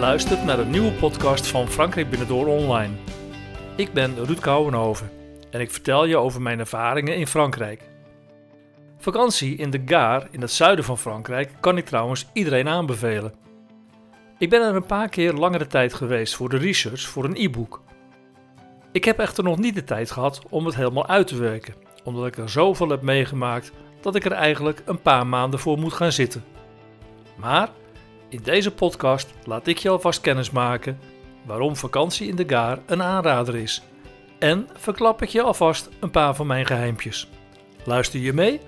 luistert naar een nieuwe podcast van Frankrijk Binnendoor Online. Ik ben Ruud Kouwenhoven en ik vertel je over mijn ervaringen in Frankrijk. Vakantie in de Gare in het zuiden van Frankrijk kan ik trouwens iedereen aanbevelen. Ik ben er een paar keer langere tijd geweest voor de research voor een e-book. Ik heb echter nog niet de tijd gehad om het helemaal uit te werken, omdat ik er zoveel heb meegemaakt dat ik er eigenlijk een paar maanden voor moet gaan zitten. Maar in deze podcast laat ik je alvast kennis maken waarom vakantie in de Gare een aanrader is. En verklap ik je alvast een paar van mijn geheimpjes. Luister je mee?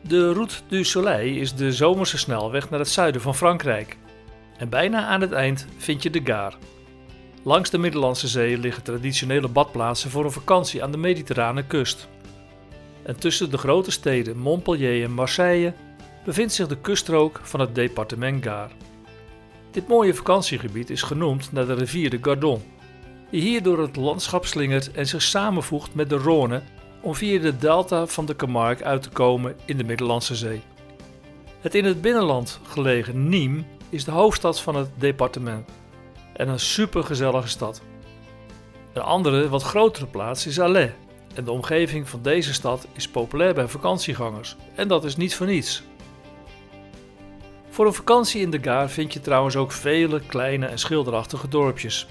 De Route du Soleil is de zomerse snelweg naar het zuiden van Frankrijk. En bijna aan het eind vind je de Gare. Langs de Middellandse Zee liggen traditionele badplaatsen voor een vakantie aan de mediterrane kust. En tussen de grote steden Montpellier en Marseille bevindt zich de kuststrook van het departement Gare. Dit mooie vakantiegebied is genoemd naar de rivier de Gardon, die hier door het landschap slingert en zich samenvoegt met de Rhône om via de delta van de Camargue uit te komen in de Middellandse Zee. Het in het binnenland gelegen Nîmes is de hoofdstad van het departement en een supergezellige stad. Een andere, wat grotere plaats is Alais en de omgeving van deze stad is populair bij vakantiegangers en dat is niet voor niets. Voor een vakantie in de Gare vind je trouwens ook vele kleine en schilderachtige dorpjes.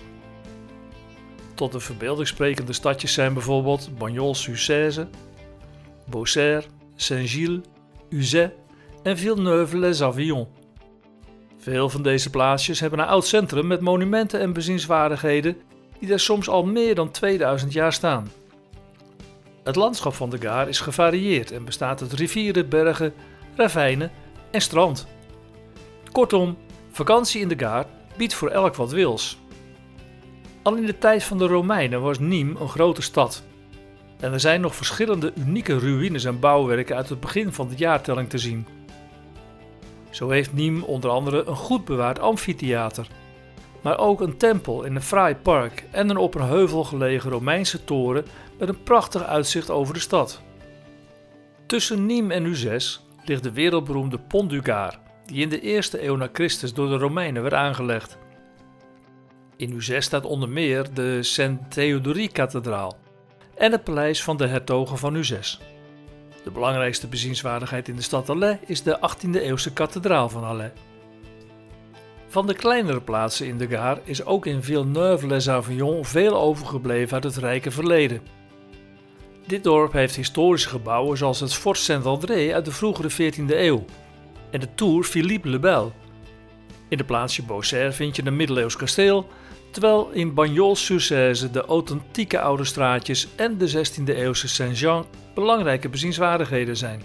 Tot de verbeeldingssprekende stadjes zijn bijvoorbeeld Bagnols-sur-Cèze, Beaucaire, Saint-Gilles, Uzès en Villeneuve-les-Avillons. Veel van deze plaatsjes hebben een oud centrum met monumenten en bezienswaardigheden die daar soms al meer dan 2000 jaar staan. Het landschap van de Gare is gevarieerd en bestaat uit rivieren, bergen, ravijnen en strand. Kortom, vakantie in de Gare biedt voor elk wat wils. Al in de tijd van de Romeinen was Nîmes een grote stad. En er zijn nog verschillende unieke ruïnes en bouwwerken uit het begin van de jaartelling te zien. Zo heeft Nîmes onder andere een goed bewaard amfitheater, maar ook een tempel in een fraai park en een op een heuvel gelegen Romeinse toren met een prachtig uitzicht over de stad. Tussen Nîmes en Uzès ligt de wereldberoemde Pont du Gard, die in de eerste eeuw na Christus door de Romeinen werd aangelegd. In Uzès staat onder meer de Saint-Théodorie-kathedraal en het paleis van de hertogen van Uzès. De belangrijkste bezienswaardigheid in de stad Alais is de 18e-eeuwse kathedraal van Alais. Van de kleinere plaatsen in de Gare is ook in Villeneuve-les-Avillons veel overgebleven uit het rijke verleden. Dit dorp heeft historische gebouwen zoals het Fort Saint-André uit de vroegere 14e eeuw en de Tour Philippe le Bel. In de plaatsje Beaucaire vind je een middeleeuws kasteel, terwijl in Bagnols-sur-Cèze de authentieke oude straatjes en de 16e-eeuwse Saint-Jean belangrijke bezienswaardigheden zijn.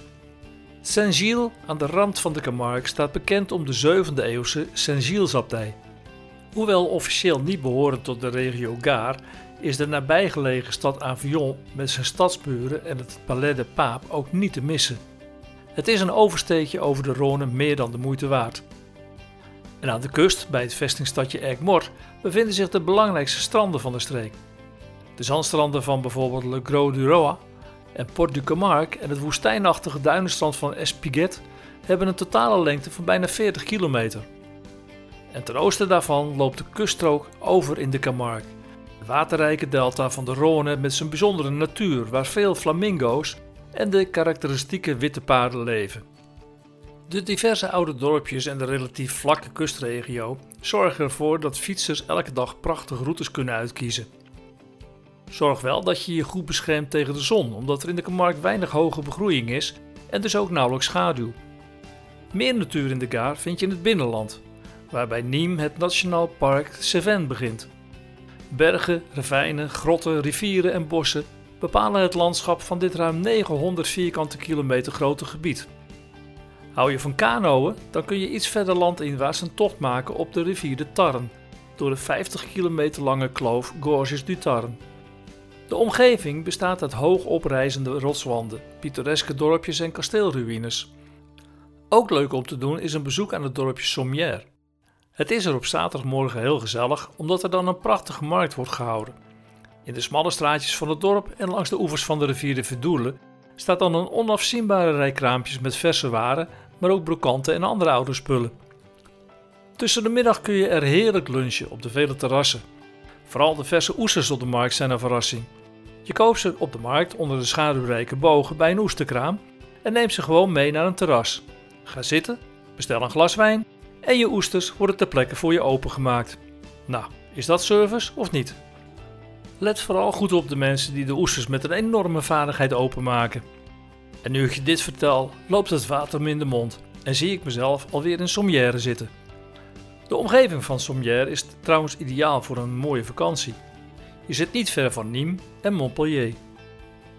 Saint-Gilles aan de rand van de Camargue staat bekend om de 7e-eeuwse Saint-Gilles-abdij. Hoewel officieel niet behorend tot de regio Gare, is de nabijgelegen stad Avignon met zijn stadsburen en het Palais de Pape ook niet te missen. Het is een oversteekje over de Rhône meer dan de moeite waard. En aan de kust, bij het vestingstadje Aigues-Mortes, bevinden zich de belangrijkste stranden van de streek. De zandstranden van bijvoorbeeld Le Gros du Roi en Port du Camargue en het woestijnachtige duinenstrand van Espiguet hebben een totale lengte van bijna 40 kilometer. En ten oosten daarvan loopt de kuststrook over in de Camargue, de waterrijke delta van de Rhône met zijn bijzondere natuur waar veel flamingo's en de karakteristieke witte paarden leven. De diverse oude dorpjes en de relatief vlakke kustregio zorgen ervoor dat fietsers elke dag prachtige routes kunnen uitkiezen. Zorg wel dat je je goed beschermt tegen de zon, omdat er in de Camargue weinig hoge begroeiing is en dus ook nauwelijks schaduw. Meer natuur in de Gare vind je in het binnenland, waarbij Nîmes het Nationaal Park Cévennes begint. Bergen, ravijnen, grotten, rivieren en bossen bepalen het landschap van dit ruim 900 vierkante kilometer grote gebied. Hou je van kanoën, dan kun je iets verder landinwaarts een tocht maken op de rivier de Tarn, door de 50 kilometer lange kloof Gorges du Tarn. De omgeving bestaat uit hoog oprijzende rotswanden, pittoreske dorpjes en kasteelruïnes. Ook leuk om te doen is een bezoek aan het dorpje Sommières. Het is er op zaterdagmorgen heel gezellig, omdat er dan een prachtige markt wordt gehouden. In de smalle straatjes van het dorp en langs de oevers van de rivier de Verdoele staat dan een onafzienbare rij kraampjes met verse waren, maar ook brokanten en andere oude spullen. Tussen de middag kun je er heerlijk lunchen op de vele terrassen. Vooral de verse oesters op de markt zijn een verrassing. Je koopt ze op de markt onder de schaduwrijke bogen bij een oesterkraam en neemt ze gewoon mee naar een terras. Ga zitten, bestel een glas wijn en je oesters worden ter plekke voor je opengemaakt. Nou, is dat service of niet? Let vooral goed op de mensen die de oesters met een enorme vaardigheid openmaken. En nu ik je dit vertel, loopt het water me in de mond en zie ik mezelf alweer in Sommière zitten. De omgeving van Sommière is trouwens ideaal voor een mooie vakantie. Je zit niet ver van Nîmes en Montpellier.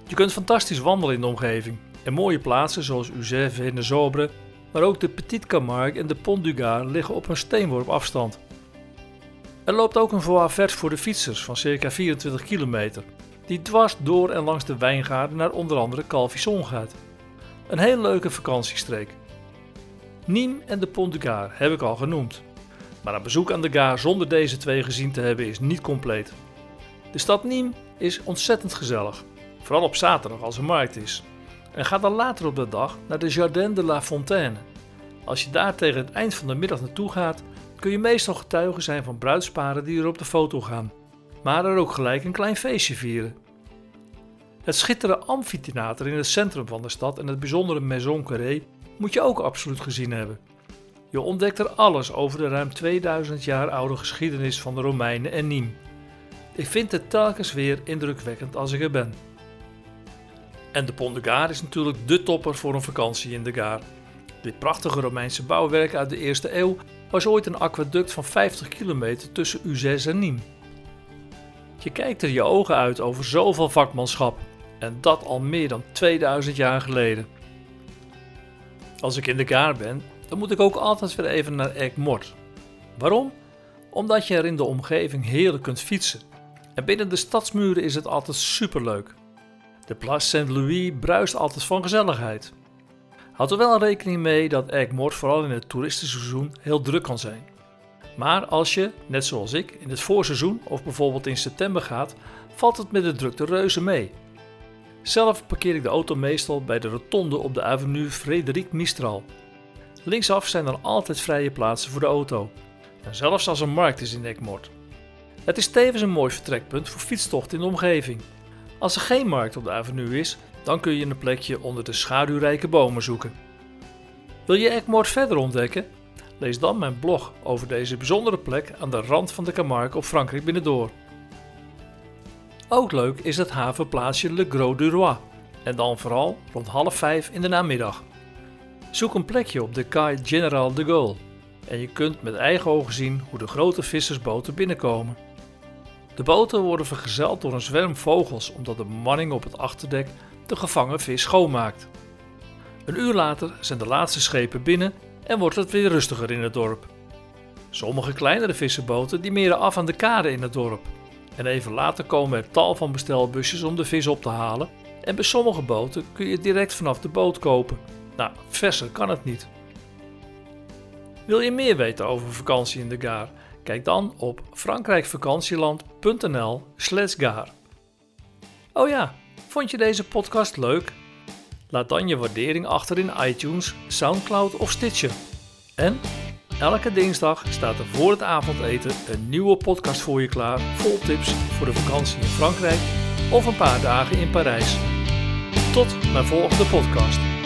Je kunt fantastisch wandelen in de omgeving en mooie plaatsen zoals Uzès en de Zobre, maar ook de Petite Camargue en de Pont du Gard liggen op een steenworp afstand. Er loopt ook een voie voor de fietsers van circa 24 kilometer, die dwars door en langs de wijngaarden naar onder andere Calvisson gaat. Een hele leuke vakantiestreek. Nîmes en de Pont du Gard heb ik al genoemd. Maar een bezoek aan de Gare zonder deze twee gezien te hebben is niet compleet. De stad Nîmes is ontzettend gezellig, vooral op zaterdag als er markt is. En ga dan later op de dag naar de Jardin de la Fontaine. Als je daar tegen het eind van de middag naartoe gaat, kun je meestal getuige zijn van bruidsparen die er op de foto gaan, maar er ook gelijk een klein feestje vieren. Het schitterende amfitheater in het centrum van de stad en het bijzondere Maison Carré moet je ook absoluut gezien hebben. Je ontdekt er alles over de ruim 2000 jaar oude geschiedenis van de Romeinen en Nîmes. Ik vind het telkens weer indrukwekkend als ik er ben. En de Pont de Gare is natuurlijk de topper voor een vakantie in de Gare. Dit prachtige Romeinse bouwwerk uit de eerste eeuw was ooit een aquaduct van 50 kilometer tussen Uzès en Nîmes. Je kijkt er je ogen uit over zoveel vakmanschap en dat al meer dan 2000 jaar geleden. Als ik in de Gare ben, dan moet ik ook altijd weer even naar Egmort. Waarom? Omdat je er in de omgeving heerlijk kunt fietsen. En binnen de stadsmuren is het altijd superleuk. De Place Saint-Louis bruist altijd van gezelligheid. Houd er wel rekening mee dat Egmort vooral in het toeristenseizoen heel druk kan zijn. Maar als je, net zoals ik, in het voorseizoen of bijvoorbeeld in september gaat, valt het met de drukte reuze mee. Zelf parkeer ik de auto meestal bij de rotonde op de avenue Frederik Mistral. Linksaf zijn er altijd vrije plaatsen voor de auto. Zelfs als er markt is in Egmort. Het is tevens een mooi vertrekpunt voor fietstochten in de omgeving. Als er geen markt op de avenue is, dan kun je een plekje onder de schaduwrijke bomen zoeken. Wil je Egmort verder ontdekken? Lees dan mijn blog over deze bijzondere plek aan de rand van de Camargue op Frankrijk binnendoor. Ook leuk is het havenplaatsje Le Gros du Roi en dan vooral rond half vijf in de namiddag. Zoek een plekje op de Kai General de Gaulle en je kunt met eigen ogen zien hoe de grote vissersboten binnenkomen. De boten worden vergezeld door een zwerm vogels omdat de manning op het achterdek de gevangen vis schoonmaakt. Een uur later zijn de laatste schepen binnen en wordt het weer rustiger in het dorp. Sommige kleinere visserboten die meren af aan de kade in het dorp. En even later komen er tal van bestelbusjes om de vis op te halen. En bij sommige boten kun je direct vanaf de boot kopen. Nou, verser kan het niet. Wil je meer weten over vakantie in de Gaar? Kijk dan op frankrijkvakantieland.nl/gaar. Oh ja, vond je deze podcast leuk? Laat dan je waardering achter in iTunes, SoundCloud of Stitcher. En elke dinsdag staat er voor het avondeten een nieuwe podcast voor je klaar, vol tips voor de vakantie in Frankrijk of een paar dagen in Parijs. Tot mijn volgende podcast.